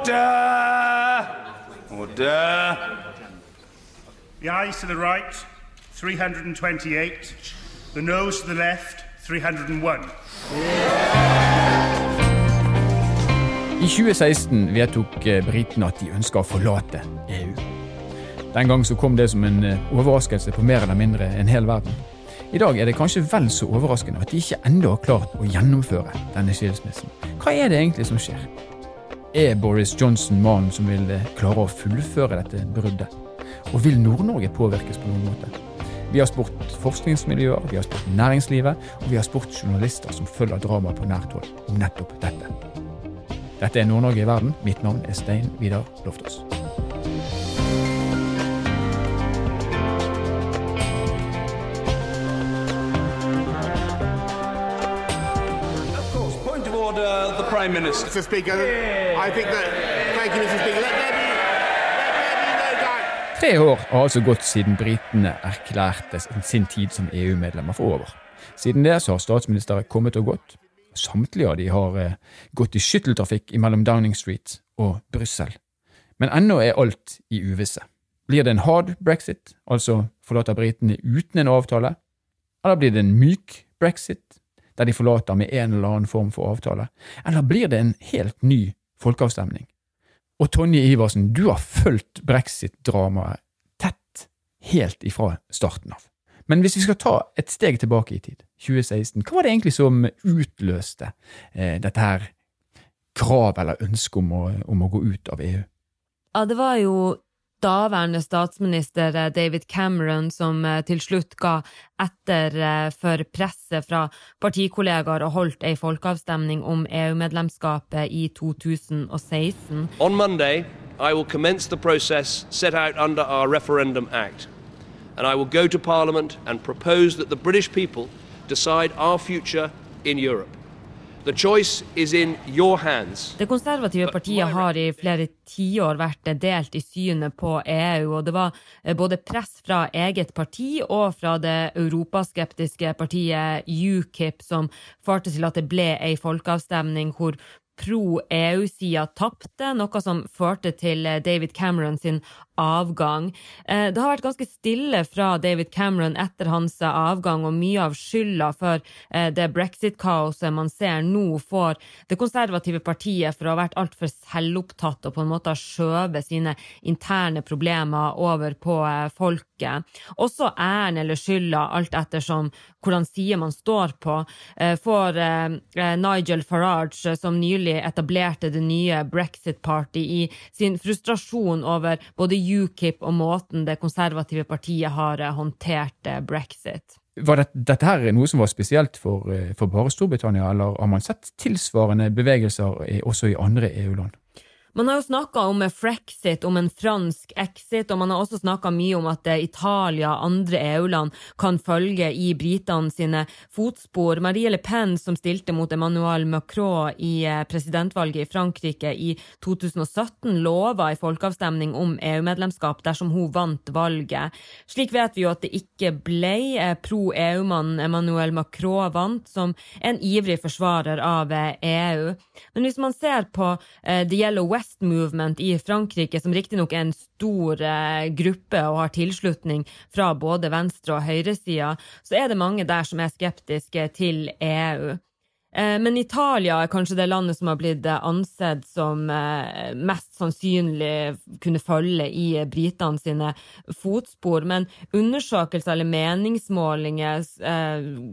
Order! Order! The eyes to the right, 328. The nose to the left, 301. I 2016 vedtok eh, britene at de ønska å forlate EU. Den gang så kom det som en eh, overraskelse på mer eller mindre en hel verden. I dag er det kanskje vel så overraskende at de ikke ennå har klart å gjennomføre denne skilsmissen. Hva er det egentlig som skjer? Er Boris Johnson mannen som vil eh, klare å fullføre dette bruddet? Og vil Nord-Norge påvirkes på noen måte? Vi har spurt forskningsmiljøer, vi har spurt næringslivet, og vi har spurt journalister som følger dramaet på nært hold om nettopp dette. Dette er Nord-Norge i verden. Mitt navn er Stein Vidar Loftaas. Prime Minister. Mr. Speaker, I think that. Thank you, Mr. Speaker. Let there be. Let there be no doubt. Tre år har altså gått siden britene erklærte sin tid som EU-medlemmer for over. Siden det så har statsministre kommet og gått. Samtlige av de har eh, gått i skytteltrafikk mellom Downing Street og Brussel. Men ennå er alt i uvisse. Blir det en hard brexit, altså forlater britene uten en avtale, eller blir det en myk brexit, der de forlater med en eller annen form for avtale, eller blir det en helt ny folkeavstemning? Og Tonje Iversen, du har fulgt brexit-dramaet tett helt ifra starten av. Men hvis vi skal ta et steg tilbake i tid, 2016, hva var det egentlig som utløste eh, dette her kravet eller ønsket om, om å gå ut av EU? Ja, det var jo daværende statsminister eh, David Cameron som eh, til slutt ga etter eh, for presset fra partikollegaer og holdt ei folkeavstemning om EU-medlemskapet i 2016. On Monday, I will commence the process set under our Referendum Act, and I will go to Parliament and propose that the British people decide our future in Europe. Det konservative partiet har i flere tiår vært delt i synet på EU, og det var eh, både press fra eget parti og fra det europaskeptiske partiet UKIP som førte til at det ble ei folkeavstemning hvor pro-EU-sida tapte, noe som førte til eh, David Cameron sin avgang. Eh, Det har vært ganske stille fra David Cameron etter hans avgang, og mye av skylda for eh, det brexit-kaoset man ser nå, får det konservative partiet for å ha vært altfor selvopptatt og på en måte ha skjøvet sine interne problemer over på eh, folket. Også æren eller skylda, alt ettersom hvordan side man står på, eh, får eh, eh, Nigel Farage, som nylig etablerte det nye Brexit Party, i sin frustrasjon over både UKIP og måten det konservative partiet har eh, håndtert eh, brexit. Var det, dette her noe som var spesielt for, eh, for bare Storbritannia, eller har man sett tilsvarende bevegelser også i andre EU-land? Man har jo snakka om frexit, om en fransk exit, og man har også snakka mye om at eh, Italia og andre EU-land kan følge i britene sine fotspor. Marie Le Pen, som stilte mot Emmanuel Macron i eh, presidentvalget i Frankrike i 2017, lova en folkeavstemning om EU-medlemskap dersom hun vant valget. Slik vet vi jo at det ikke ble. Eh, Pro-EU-mannen Emmanuel Macron vant, som en ivrig forsvarer av EU. Men hvis man ser på The Yellow West Movement i Frankrike, som riktignok er en stor eh, gruppe og har tilslutning fra både venstre- og høyresida, så er det mange der som er skeptiske til EU. Eh, Men Italia er kanskje det landet som har blitt eh, ansett som eh, mest sannsynlig kunne følge i britene sine fotspor. Men undersøkelser eller meningsmålinger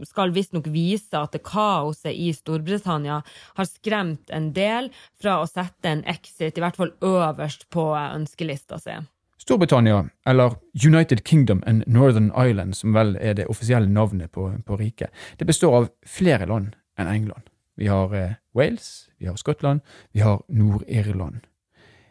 skal visstnok vise at kaoset i Storbritannia har skremt en del fra å sette en exit, i hvert fall øverst på ønskelista si. Storbritannia, eller United Kingdom and Northern Ireland, som vel er det offisielle navnet på, på riket, det består av flere land enn England. Vi har eh, Wales, vi har Skottland, vi har Nord-Irland.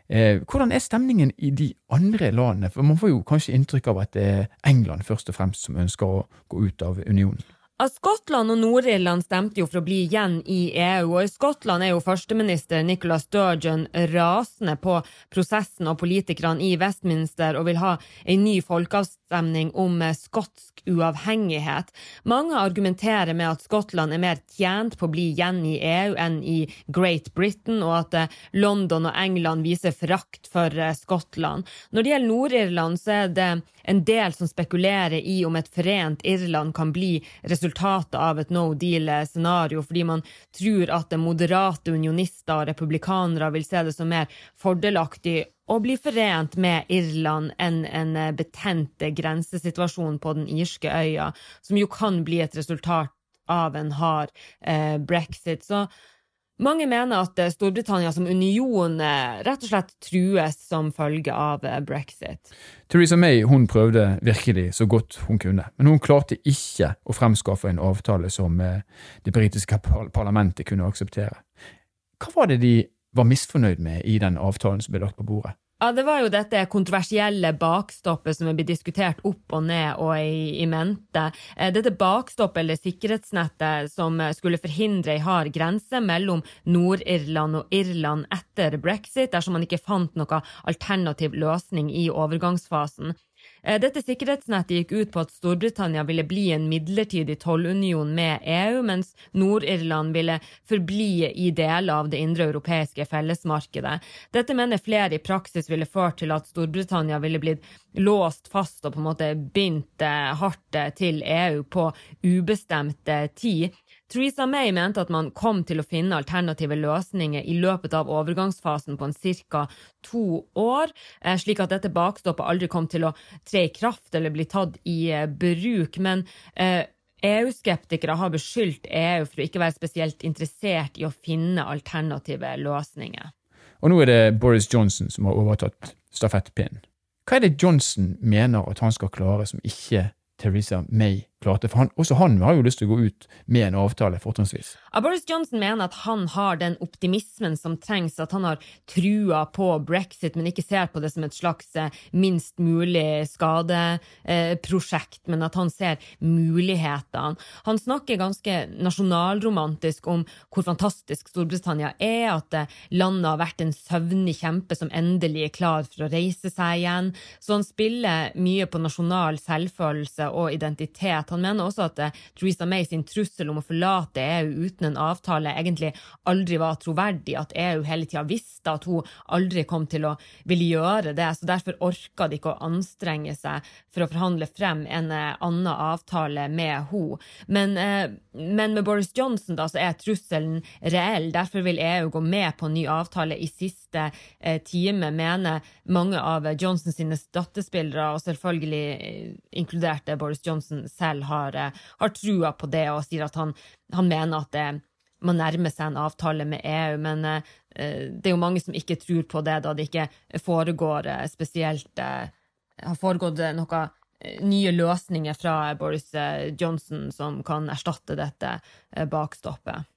Eh, hvordan er stemningen i de andre landene? For Man får jo kanskje inntrykk av at det er England først og fremst som ønsker å gå ut av unionen. Skottland og Nord-Irland stemte jo for å bli igjen i EU, og i Skottland er jo førsteminister Nicola Sturgeon rasende på prosessen og politikerne i Westminster og vil ha en ny folkeavstemning om skotsk uavhengighet. Mange argumenterer med at Skottland er mer tjent på å bli igjen i EU enn i Great Britain, og at eh, London og England viser frakt for eh, Skottland. Når det gjelder Nord-Irland, så er det en del som spekulerer i om et forent Irland kan bli resultatet av et no deal-scenario, fordi man tror at moderate unionister og republikanere vil se det som mer fordelaktig å bli forent med Irland enn en betent grensesituasjon på den irske øya, som jo kan bli et resultat av en hard eh, brexit. Så mange mener at eh, Storbritannia som union eh, rett og slett trues som følge av eh, brexit. Theresa May hun prøvde virkelig så godt hun kunne, men hun klarte ikke å fremskaffe en avtale som det britiske parlamentet kunne akseptere. Hva var det de var misfornøyd med i den avtalen som ble lagt på bordet? Ja, Det var jo dette kontroversielle bakstoppet som er blitt diskutert opp og ned og i, i mente. Eh, dette bakstoppet, eller sikkerhetsnettet, som skulle forhindre ei hard grense mellom Nord-Irland og Irland etter brexit, dersom man ikke fant noen alternativ løsning i overgangsfasen. Eh, dette sikkerhetsnettet gikk ut på at Storbritannia ville bli en midlertidig tollunion med EU, mens Nord-Irland ville forbli i deler av det indre europeiske fellesmarkedet. Dette mener flere i praksis ville ført til at Storbritannia ville blitt låst fast og på en måte bindt eh, hardt til EU på ubestemt tid. Theresa May mente at man kom til å finne alternative løsninger i løpet av overgangsfasen på en ca. to år, eh, slik at dette bakstoppet aldri kom til å tre i kraft eller bli tatt i eh, bruk. Men eh, EU-skeptikere har beskyldt EU for å ikke være spesielt interessert i å finne alternative løsninger. Og nå er det Boris Johnson som har overtatt stafettpinnen. Hva er det Johnson mener at han skal klare som ikke Theresa May klarte. For han, også han har jo lyst til å gå ut med en avtale, fortrinnsvis. Boris Johnson mener at han har den optimismen som trengs, at han har trua på brexit, men ikke ser på det som et slags eh, minst mulig skadeprosjekt, men at han ser mulighetene. Han snakker ganske nasjonalromantisk om hvor fantastisk Storbritannia er, at eh, landet har vært en søvnig kjempe som endelig er klar for å reise seg igjen. Så han spiller mye på nasjonal selvfølelse og identitet at han mener også at eh, Theresa May sin trussel om å forlate EU uten en avtale egentlig aldri var troverdig, at EU hele tida visste at hun aldri kom til å ville gjøre det. så Derfor orka de ikke å anstrenge seg for å forhandle frem en eh, annen avtale med henne. Men, eh, men, med Boris Johnson da, så er trusselen reell. Derfor vil EU gå med på en ny avtale i siste time, mener mange av Johnson sine støttespillere, og selvfølgelig inkludert Boris Johnson selv har, eh, har trua på det og sier at han, han mener at det må nærme seg en avtale med EU, men det er jo mange som ikke tror på det, da det ikke foregår spesielt Har foregått noen nye løsninger fra Boris Johnson som kan erstatte dette bakstoppet.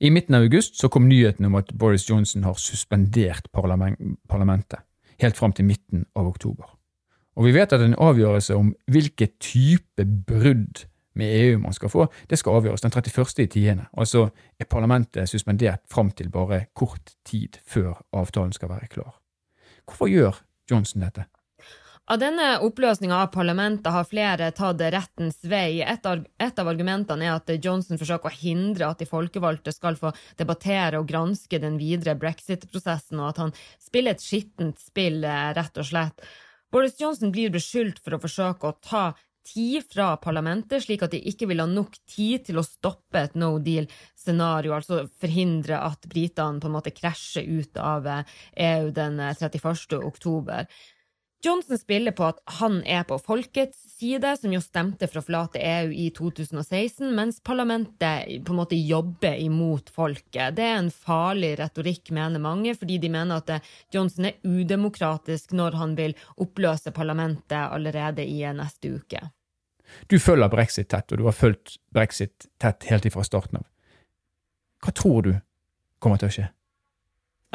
I midten av august så kom nyheten om at Boris Johnson har suspendert parlamentet, helt fram til midten av oktober. Og vi vet at en avgjørelse om hvilken type brudd med EU man skal få, det skal avgjøres den 31. i tiende. Altså er parlamentet suspendert fram til bare kort tid før avtalen skal være klar. Hvorfor gjør Johnson dette? Av denne oppløsninga av parlamentet har flere tatt rettens vei. Et, et, av argumentene er at Johnson forsøker å hindre at de folkevalgte skal få debattere og granske den videre brexit-prosessen, og at han spiller et skittent spill, eh, rett og slett. Boris Johnson blir beskyldt for å forsøke å ta tid fra parlamentet, slik at de ikke vil ha nok tid til å stoppe et no deal-scenario, altså forhindre at britene på en måte krasjer ut av EU den 31. oktober. Johnson spiller på at han er på folkets side, som jo stemte for å forlate EU i 2016, mens parlamentet på en måte jobber imot folket. Det er en farlig retorikk, mener mange, fordi de mener at eh, Johnson er udemokratisk når han vil oppløse parlamentet allerede i neste uke. Du følger brexit tett, og du har fulgt brexit tett helt ifra starten av. Hva tror du kommer til å skje?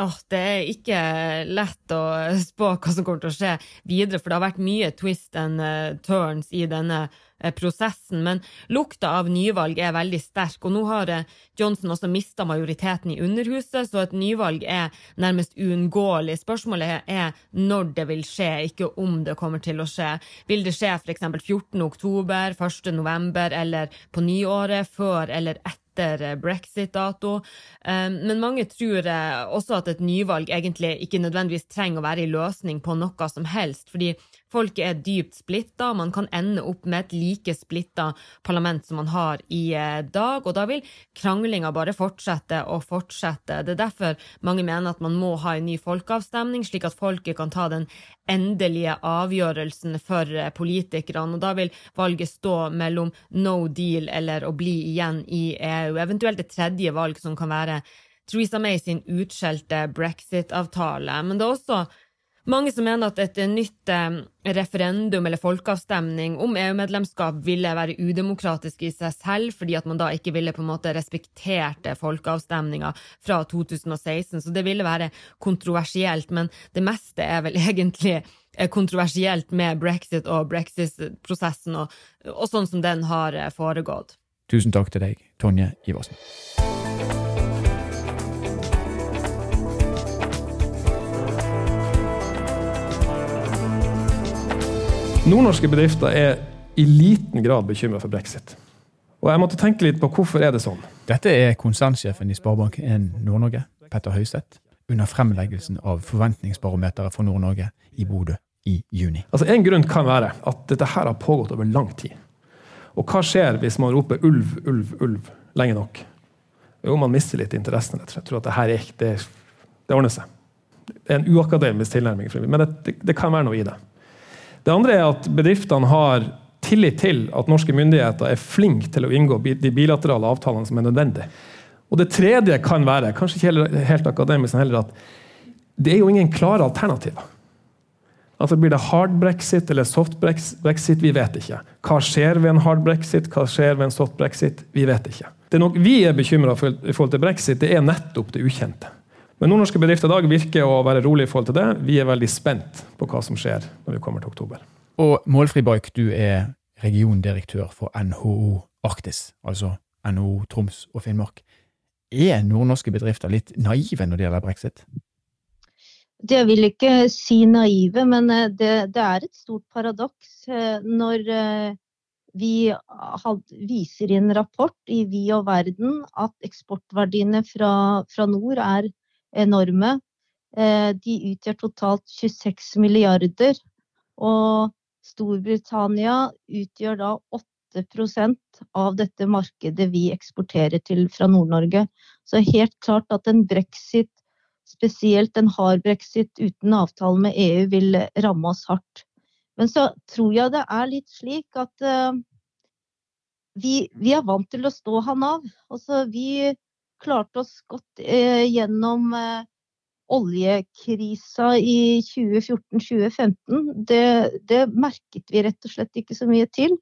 Åh, det er ikke lett å spå hva som kommer til å skje videre, for det har vært mye twist and uh, turns i denne uh, prosessen. Men lukta av nyvalg er veldig sterk, og nå har uh, Johnson også mista majoriteten i Underhuset, så et nyvalg er nærmest uunngåelig. Spørsmålet er når det vil skje, ikke om det kommer til å skje. Vil det skje f.eks. 14. oktober, 1. november eller på nyåret, før eller etter? Etter eh, brexit-dato. Ehm, men mange tror eh, også at et nyvalg egentlig ikke nødvendigvis trenger å være en løsning på noe som helst, fordi folket er dypt splitta, man kan ende opp med et like splitta parlament som man har i eh, dag, og da vil kranglinga bare fortsette og fortsette. Det er derfor mange mener at man må ha en ny folkeavstemning, slik at folket kan ta den endelige avgjørelsen for politikerne, og da vil valget stå mellom no deal eller å bli igjen i EU, eventuelt et tredje valg som kan være Theresa May sin utskjelte brexit-avtale. Men det er også mange som mener at et nytt eh, referendum eller folkeavstemning om EU-medlemskap ville være udemokratisk i seg selv, fordi at man da ikke ville på en måte respektert folkeavstemninga fra 2016. Så det ville være kontroversielt, men det meste er vel egentlig eh, kontroversielt med brexit og brexit-prosessen og, og sånn som den har eh, foregått. Tusen takk til deg, Tonje Iversen. Nordnorske bedrifter er i liten grad bekymra for brexit. Og jeg måtte tenke litt på hvorfor er det sånn. Dette er konsernsjefen i Sparebank1 Nord-Norge, Petter Høiseth, under fremleggelsen av Forventningsbarometeret for Nord-Norge i Bodø i juni. Altså En grunn kan være at dette her har pågått over lang tid. Og hva skjer hvis man roper ulv, ulv, ulv lenge nok? Jo, man mister litt interessen. Jeg tror at det her er, det, det ordner seg. Det er en uakademisk tilnærming, men det, det kan være noe i det. Det andre er at bedriftene har tillit til at norske myndigheter er flinke til å inngå de bilaterale avtalene som er nødvendige. Og det tredje kan være, kanskje ikke helt akademisk heller, at det er jo ingen klare alternativer. Altså Blir det hard brexit eller soft brexit? Vi vet ikke. Hva skjer ved en hard brexit? Hva skjer ved en soft brexit? Vi vet ikke. Det er nok vi er bekymra for i forhold til brexit, det er nettopp det ukjente. Men nordnorske bedrifter i dag virker å være rolig i forhold til det. Vi er veldig spent på hva som skjer når vi kommer til oktober. Og Målfri Baik, du er regiondirektør for NHO Arktis, altså NHO Troms og Finnmark. Er nordnorske bedrifter litt naive når det gjelder brexit? Det vil ikke si naive, men eh, det, det er et stort paradoks eh, når eh, vi viser i en rapport i Vi og verden at eksportverdiene fra, fra nord er enorme. Eh, de utgjør totalt 26 milliarder. Og Storbritannia utgjør da 8% av dette markedet vi eksporterer til fra Nord-Norge. Så helt klart at en brexit, spesielt en hard brexit uten avtale med EU, vil ramme oss hardt. Men så tror jeg det er litt slik at uh, vi, vi, er vant til å stå han av. Altså, vi klarte oss godt eh, gjennom eh, oljekrisa i 2014-2015. Det, det, merket vi rett og slett ikke så mye til.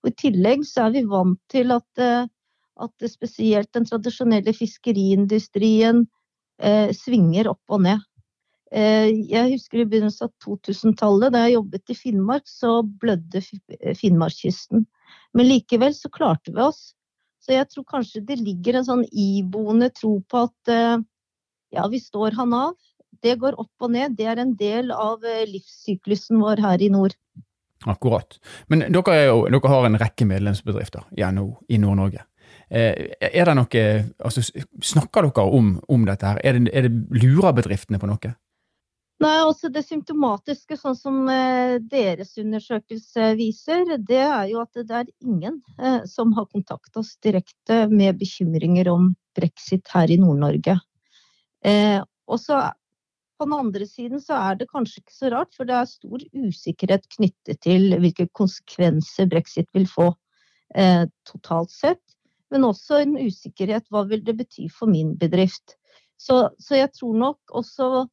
Og I tillegg så er vi vant til at, eh, at spesielt den tradisjonelle fiskeriindustrien eh, svinger opp og ned. Eh, jeg husker i begynnelsen av 2000-tallet, da jeg jobbet i Finnmark, så blødde Finnmarkskysten. Men likevel så klarte vi oss. Så jeg tror kanskje det ligger en sånn iboende tro på at eh, ja, vi står han av. Det går opp og ned. Det er en del av eh, livssyklusen vår her i nord. Akkurat. Men dere, jo, dere har en rekke medlemsbedrifter i NHO i Nord-Norge. Eh, er det noe, altså, Snakker dere om, om dette? her? Er det, er det lurer bedriftene på noe? Nei, altså Det symptomatiske, sånn som eh, deres undersøkelse viser, det er jo at det er ingen eh, som har kontakta oss direkte med bekymringer om brexit her i Nord-Norge. Eh, og så på den andre siden så er det kanskje ikke så rart, for det er stor usikkerhet knyttet til hvilke konsekvenser brexit vil få totalt sett. Men også en usikkerhet hva vil det bety for min bedrift. Så, så jeg tror nok også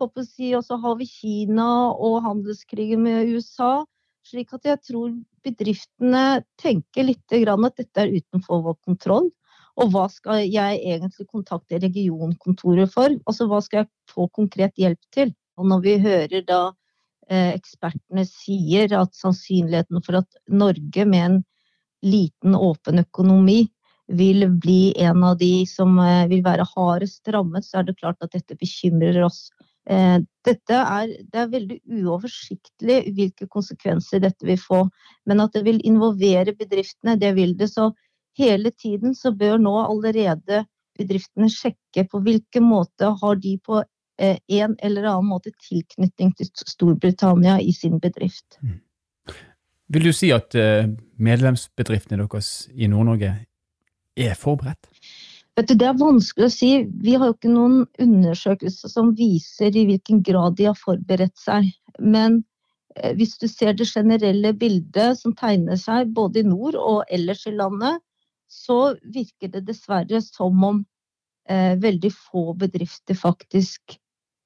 håper å si, Og så har vi Kina og handelskrigen med USA. Slik at jeg tror bedriftene tenker litt at dette er utenfor vår kontroll. Og hva skal jeg egentlig kontakte regionkontoret for? Altså hva skal jeg få konkret hjelp til? Og når vi hører da eh, ekspertene sier at sannsynligheten for at Norge med en liten, åpen økonomi vil bli en av de som eh, vil være hardest rammet, så er det klart at dette bekymrer oss. Eh, dette er, det er veldig uoversiktlig hvilke konsekvenser dette vil få. Men at det vil involvere bedriftene, det vil det. Så hele tiden så bør nå allerede bedriftene sjekke på hvilken måte har de på eh, en eller annen måte tilknytning til Storbritannia i sin bedrift. Mm. Vil du si at medlemsbedriftene deres i Nord-Norge er forberedt? Vet du, Det er vanskelig å si. Vi har jo ikke noen undersøkelser som viser i hvilken grad de har forberedt seg. Men eh, hvis du ser det generelle bildet som tegner seg både i nord og ellers i landet, så virker det dessverre som om eh, veldig få bedrifter faktisk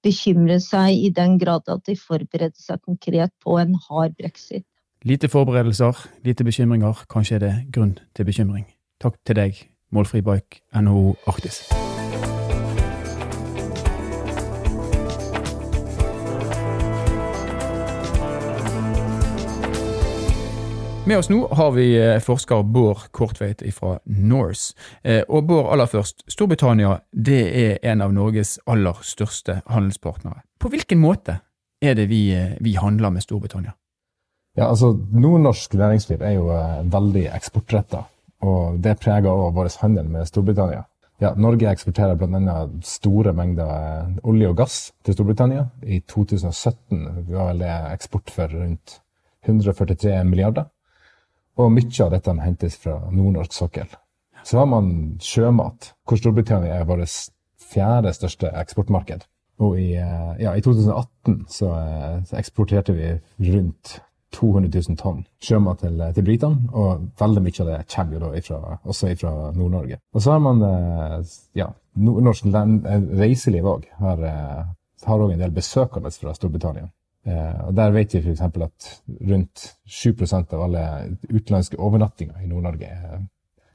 bekymrer seg i den grad at de forbereder seg konkret på en hard brexit. Lite forberedelser, lite bekymringer. Kanskje er det grunn til bekymring. Takk til deg, Målfri Bike, NHO Arktis. Med oss nå har vi eh, forsker Bård Kortveit fra Norse. Eh, og Bård, aller først, Storbritannia det er en av Norges aller største handelspartnere. På hvilken måte er det vi, eh, vi handler med Storbritannia? Ja, altså Nordnorsk næringsliv er jo veldig eksportretta og det preger også vår handel med Storbritannia. Ja, Norge eksporterer bl.a. store mengder eh, olje og gass til Storbritannia. I 2017 var det eksport for rundt 143 milliarder. Og mye av dette hentes fra nordnorsk sokkel. Så har man sjømat, hvor Storbritannia er vårt fjerde største eksportmarked. Og i, eh, ja, i 2018 så, eh, så eksporterte vi rundt 200 000 tonn sjømat til, til britene, og veldig mye av det kommer jo da ifra, også fra Nord-Norge. Og så har man eh, ja, nordnorsk reiseliv òg. Har, eh, òg en del besøkende fra Storbritannia. Eh, og Der vet vi f.eks. at rundt 7% av alle utenlandske overnattinger i Nord-Norge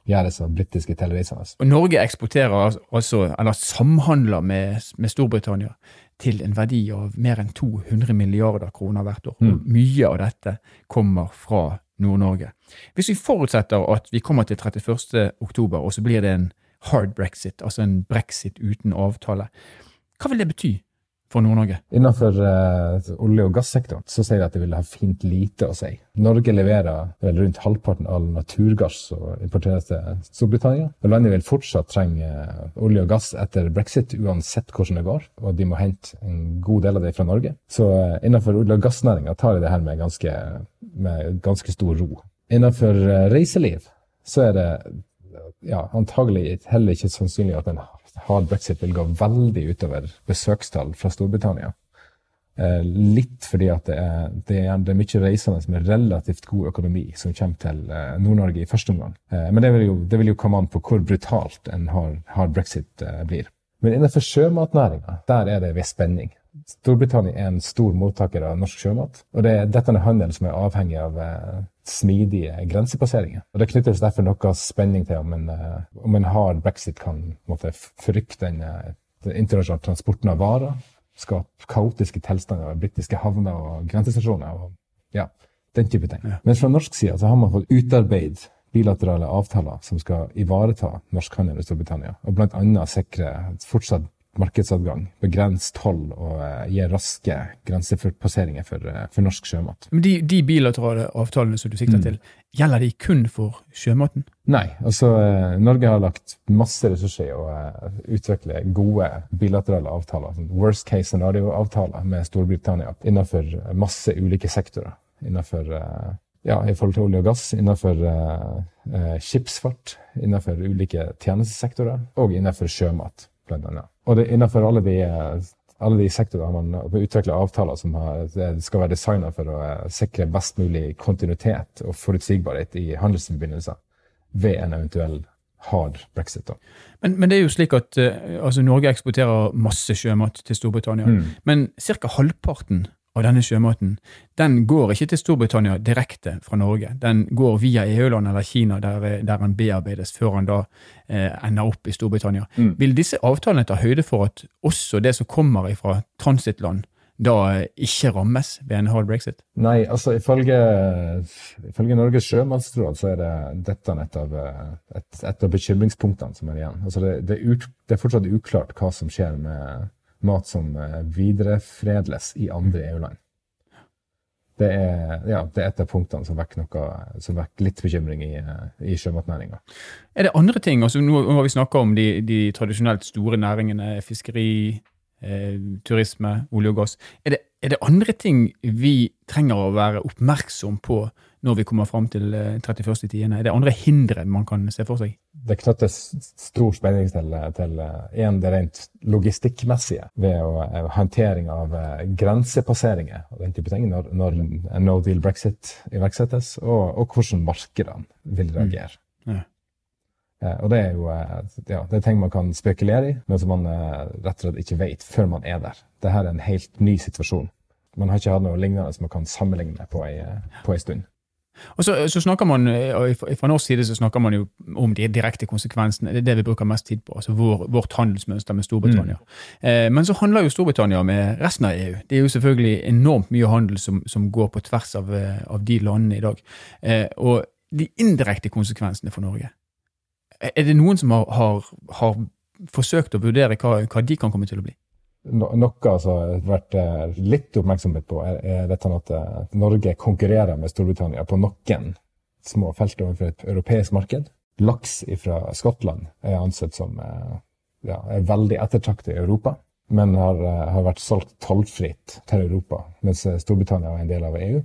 gjøres av britiske telereisende. Og Norge eksporterer altså, eller samhandler med, med Storbritannia til en verdi av mer enn 200 milliarder kroner hvert år. Mm. Og mye av dette kommer fra Nord-Norge. Hvis vi forutsetter at vi kommer til 31. oktober, og så blir det en hard brexit, altså en brexit uten avtale, hva vil det bety for Nord-Norge? Innenfor uh, olje- og gassektoren så sier de at det vil ha fint lite å si. Norge leverer vel rundt halvparten av naturgass som importeres til Storbritannia. Og landet vil fortsatt trenge uh, olje og gass etter brexit, uansett hvordan det går. Og de må hente en god del av det fra Norge. Så uh, innenfor olje- og gassnæringa tar de det her med ganske, med ganske stor ro. Innenfor reiseliv så er det ja, antagelig heller ikke sannsynlig at en hard brexit vil gå veldig utover besøkstall fra Storbritannia. Eh, litt fordi at det er, det, er, det er, mye reisende med relativt god økonomi som kommer til eh, Nord-Norge i første omgang. Eh, men det vil, jo, det vil, jo, komme an på hvor brutalt en hard, hard brexit eh, blir. Men innenfor sjømatnæringa, der er det ved spenning. Storbritannia er en stor mottaker av norsk sjømat. Og det, dette er handelen handel som er avhengig av eh, smidige grensepasseringer. Og Det knyttes derfor noe spenning til om en, eh, om en hard brexit kan måtte, forrykte den, eh, den internasjonale transporten av varer, skape kaotiske tilstander av britiske havner og grensestasjoner. og ja, den type ting. Ja. Men fra norsk side så har man fått utarbeidet bilaterale avtaler som skal ivareta norsk handel i Storbritannia, og bl.a. sikre fortsatt markedsadgang, begrense toll og uh, gi raske grensepasseringer for, uh, for, norsk sjømat. Men de, de, bilaterale avtalene som du sikter mm. til, gjelder de kun for sjømaten? Nei. altså uh, Norge har lagt masse ressurser i å utvikle gode bilaterale avtaler. Sånn worst case scenario-avtaler med Storbritannia innenfor masse ulike sektorer. Innenfor ja, i forhold til olje og gass, innenfor skipsfart, innenfor ulike tjenestesektorer og innenfor sjømat, blant annet. Og det, er innenfor alle de, alle de sektorer har man utvikla avtaler som har, skal være designa for å eh, sikre best mulig kontinuitet og forutsigbarhet i handelsforbindelser ved en eventuell hard brexit. Men, men, det er jo slik at uh, altså Norge eksporterer masse sjømat til Storbritannia. Mm. Men ca. halvparten av denne sjømaten, den går ikke til Storbritannia direkte fra Norge. Den går via EU-land eller Kina, der, der den bearbeides før den da eh, ender opp i Storbritannia. Mm. Vil disse avtalene ta høyde for at også det som kommer fra transittland, da eh, ikke rammes ved en hard brexit? Nei, altså ifølge, ifølge Norges sjømannsråd så er det dette et av, eh, et, et av bekymringspunktene som er igjen. Altså det, det, er ut, det er fortsatt uklart hva som skjer med mat som eh, videreforedles i andre EU-land. Det er, ja, det er et av punktene som vekker, noe, som vekker litt bekymring i, eh, i sjømatnæringa. Er det andre ting? altså Nå har vi snakka om de, de, tradisjonelt store næringene, fiskeri, turisme, olje og gass. Er det, er det, andre ting vi trenger å være oppmerksom på når vi kommer fram til 31.10.? Eh, er det andre hindre man kan se for seg? Det knyttes stor spenning til, til en, det rent logistikkmessige ved å, eh, håndtering av eh, grensepasseringer og den type ting når, når no deal brexit iverksettes, og, og hvordan markedene vil reagere. Mm. Ja. Og det er jo ja, det er ting man kan spekulere i, men som man rett og slett ikke vet før man er der. Dette er en helt ny situasjon. Man har ikke hatt noe lignende som man kan sammenligne på ei, på ei stund. Og så, så, snakker man, og Fra norsk side så snakker man jo om de direkte konsekvensene. Det er det vi bruker mest tid på. altså vår, Vårt handelsmønster med Storbritannia. Mm. Eh, men så handler jo Storbritannia med resten av EU. Det er jo selvfølgelig enormt mye handel som, som går på tvers av, eh, av de landene i dag. Eh, og de indirekte konsekvensene for Norge. Er det noen som har, har, har forsøkt å vurdere hva, hva de kan komme til å bli? Noe som har vært eh, litt oppmerksomhet på, er, er dette at eh, Norge konkurrerer med Storbritannia på noen små felt overfor et europeisk marked. Laks fra Skottland er ansett som eh, ja, er veldig ettertraktet i Europa, men har, har vært solgt tollfritt til Europa, mens Storbritannia er en del av EU.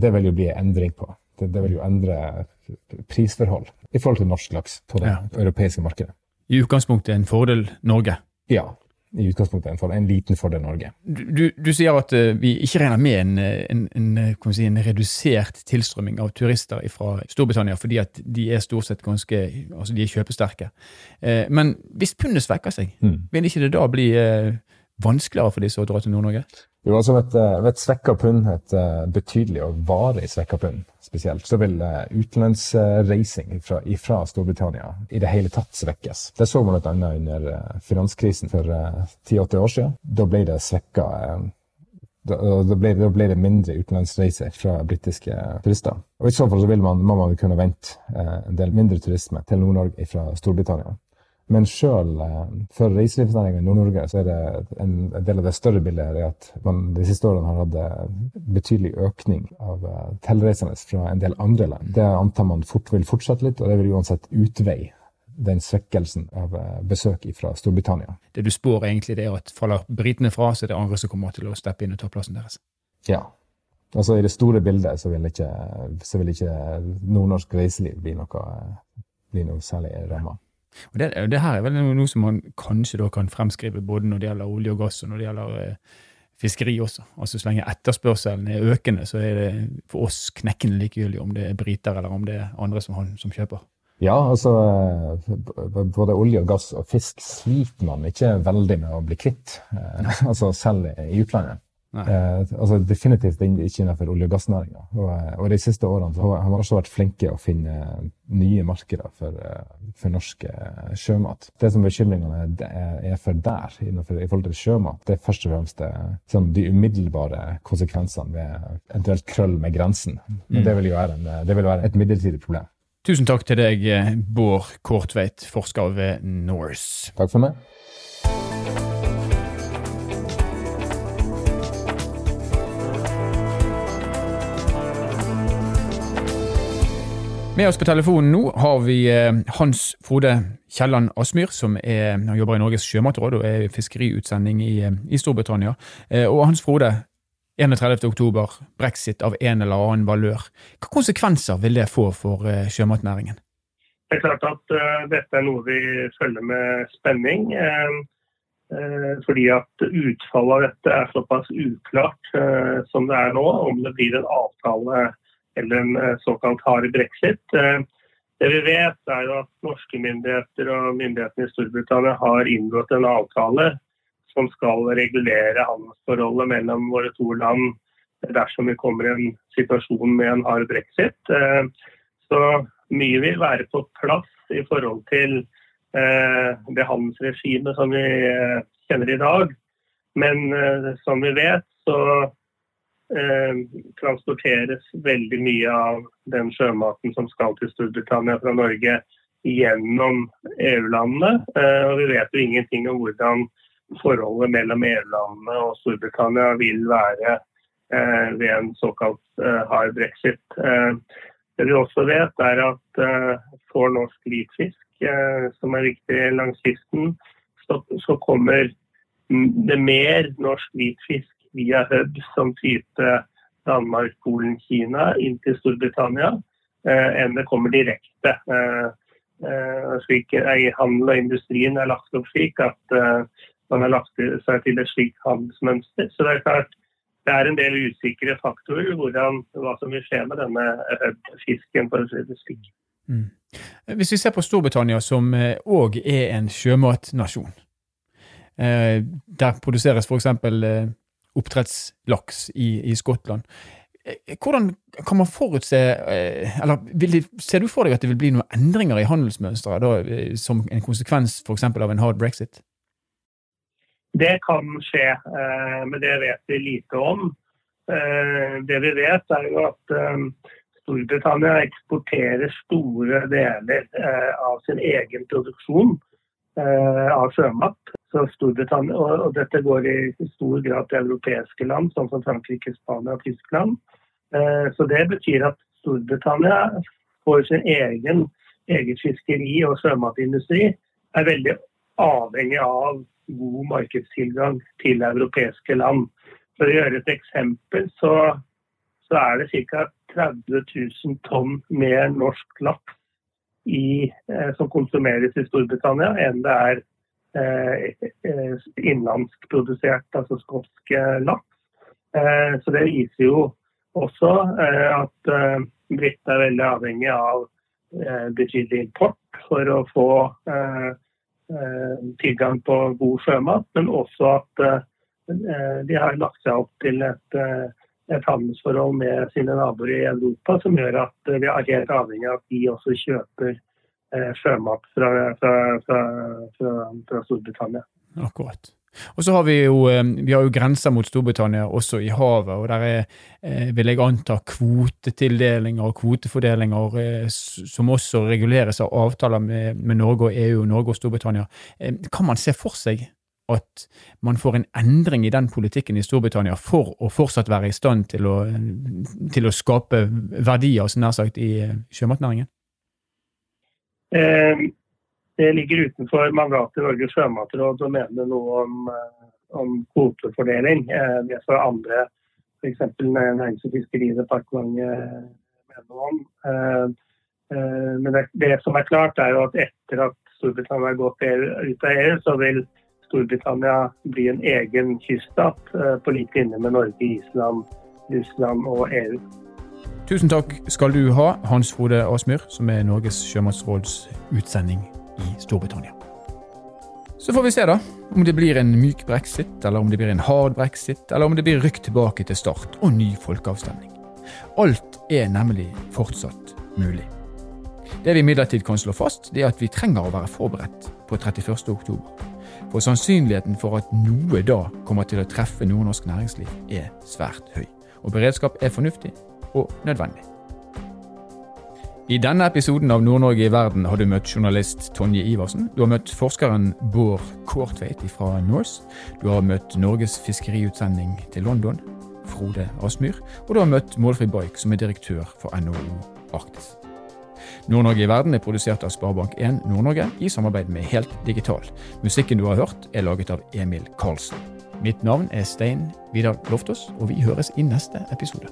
Det vil jo bli en endring på. Det, det vil jo endre prisforhold i forhold til norsk laks på det ja. europeiske markedet. I utgangspunktet en fordel Norge? Ja, i utgangspunktet en, fordel, en liten fordel Norge. Du, du sier at uh, vi ikke regner med en, en, en, si, en, redusert tilstrømming av turister fra Storbritannia, fordi at de er stort sett ganske altså de er kjøpesterke. Uh, men hvis pundet svekker seg, mm. vil ikke det da bli uh, vanskeligere for disse å dra til Nord-Norge? Jo, altså Ved et, ved et svekka pund, et betydelig og varig svekka pund spesielt, så vil uh, utenlandsreising fra, fra, Storbritannia i det hele tatt svekkes. Det så man bl.a. under finanskrisen for 10-80 år siden. Da ble det svekka da, da, ble, da, ble, det mindre utenlandsreiser fra britiske turister. Og I så fall så vil man, må man kunne vente en del mindre turisme til Nord-Norge fra Storbritannia. Men sjøl eh, for reiselivsnæringa i Nord-Norge så er det en, del av det større bildet er at man de siste årene har hatt eh, betydelig økning av uh, tilreisende fra en del andre land. Det antar man fort vil fortsette litt, og det vil uansett utveie den svekkelsen av besøk fra Storbritannia. Det du spår egentlig, det er at faller britene fra, så er det andre som kommer til å steppe inn og ta plassen deres? Ja. Altså I det store bildet så vil ikke, så vil ikke nordnorsk reiseliv bli noe, bli noe særlig ramma. Og det, det, her er vel noe som man kanskje da kan fremskrive både når det gjelder olje og gass, og når det gjelder eh, fiskeri også. Altså Så lenge etterspørselen er økende, så er det for oss knekkende likegyldig om det er briter eller om det er andre som, som kjøper. Ja, altså både olje og gass og fisk sliter man ikke veldig med å bli kvitt. Eh, altså selv i utlandet. Eh, altså Definitivt ikke innenfor olje- og gassnæringa. Og, eh, og, de siste årene så har man også vært flinke å finne nye markeder for, eh, for norsk eh, sjømat. Det som bekymringene er, for der, innenfor, i forhold til sjømat, det er først og fremst det, sånn, de umiddelbare konsekvensene ved eventuelt krøll med grensen. Mm. det vil en, det vil være et midlertidig problem. Tusen takk til deg, Bård Kortveit, forsker ved Norse. Takk for meg. Med oss på telefonen nå har vi eh, Hans Frode Kielland Asmyr, som er, jobber i Norges sjømatråd og er fiskeriutsending i, eh, i Storbritannia. Eh, og Hans Frode, 31. oktober, brexit av en eller annen valør. Hva konsekvenser vil det få for sjømatnæringen? Det er klart at dette er noe vi følger med spenning. Fordi at utfallet av dette er såpass uklart som det er nå. Om det blir en avtale eller en eh, såkalt hard brexit. Eh, det vi vet, er jo at norske myndigheter og myndighetene i Storbritannia har inngått en avtale som skal regulere handelsforholdet mellom våre to land dersom vi kommer i en situasjon med en hard brexit. Eh, så mye vil være på plass i forhold til det handelsregimet som vi kjenner i dag. Men som vi vet, så transporteres veldig mye av den sjømaten som skal til Storbritannia fra Norge gjennom EU-landene. Og vi vet jo ingenting om hvordan forholdet mellom EU-landene og Storbritannia vil være eh, ved en såkalt eh, hard brexit. Eh, det vi også vet, er at for norsk hvitfisk, som er viktig langs kysten, så, så kommer det mer norsk hvitfisk via hub som type Danmark, Polen, Kina inn til Storbritannia, enn det kommer direkte. Slik, handel og industrien er lagt opp slik at man har lagt seg til et slikt handelsmønster. Så det er klart det er en del usikre faktorer hvordan, hva som vil skje med denne fisken. for å si det slik. Mm. Hvis vi ser på Storbritannia, som òg eh, er en sjømatnasjon. Eh, der produseres f.eks. Eh, oppdrettslaks i, i Skottland. Hvordan kan man forutse eller vil, Ser du for deg at det vil bli noen endringer i handelsmønsteret som en konsekvens f.eks. av en hard brexit? Det kan skje, eh, men det vet vi lite om. Eh, det vi vet, er jo at eh, Storbritannia eksporterer store deler av sin egen produksjon av sjømat. Så Storbritannia, og dette går i stor grad til europeiske land, sånn som Frankrike, Spania og Tyskland. Så det betyr at Storbritannia får sin egen eget fiskeri og sjømatindustri er veldig avhengig av god markedstilgang til europeiske land. For å gjøre et eksempel, så, så er det ca. 30 000 tonn mer norsk laks i, eh, som konsumeres i Storbritannia, enn det er eh, eh innlandskprodusert, altså skotsk eh, laks. Eh, så det viser jo også eh, at eh, britene er veldig avhengig av betydelig import for å få tilgang på god sjømat, men også at de har lagt seg opp til et, et handelsforhold med sine naboer i Europa som gjør at vi er helt avhengig av at de også kjøper sjømat fra, fra, fra, fra Storbritannia. Akkurat. Og så har vi jo, eh, vi har jo grenser mot Storbritannia også i havet, og der er, eh, vil jeg anta, kvotetildelinger og kvotefordelinger eh, som også reguleres av avtaler med, med, Norge og EU, Norge og Storbritannia. Kan man se for seg at man får en endring i den politikken i Storbritannia for å fortsatt være i stand til å, til å skape verdier, som nær sagt, i sjømatnæringen? Um det ligger utenfor mandatet i Norges sjømatråd å mene noe om, eh, om kvotefordeling. Eh, det får andre, f.eks. Nærings- og fiskeridepartementet, mene om. Eh, men det, det, som er klart, er jo at etter at Storbritannia har gått ut av EU, så vil Storbritannia bli en egen kyststat på lik linje med Norge, Island, Russland og EU. Tusen takk skal du ha, Hans Frode Asmyr, som er Norges sjømannsråds utsending i Storbritannia. Så får vi se da, om det blir en myk brexit, eller om det blir en hard brexit, eller om det blir rykk tilbake til start og ny folkeavstemning. Alt er nemlig fortsatt mulig. Det vi imidlertid kan slå fast, det er at vi trenger å være forberedt på 31. oktober. For sannsynligheten for at noe da kommer til å treffe nordnorsk næringsliv, er svært høy. Og beredskap er fornuftig og nødvendig. I denne episoden av Nord-Norge i verden har du møtt journalist Tonje Iversen. Du har møtt forskeren Bård Kortveit fra Norse. Du har møtt Norges fiskeriutsending til London, Frode Asmyr. Og du har møtt Målfri Boik, som er direktør for NHO Arktis. Nord-Norge i verden er produsert av Sparebank1 Nord-Norge i samarbeid med Helt Digital. Musikken du har hørt, er laget av Emil Karlsen. Mitt navn er Stein Vidar Loftaas, og vi høres i neste episode.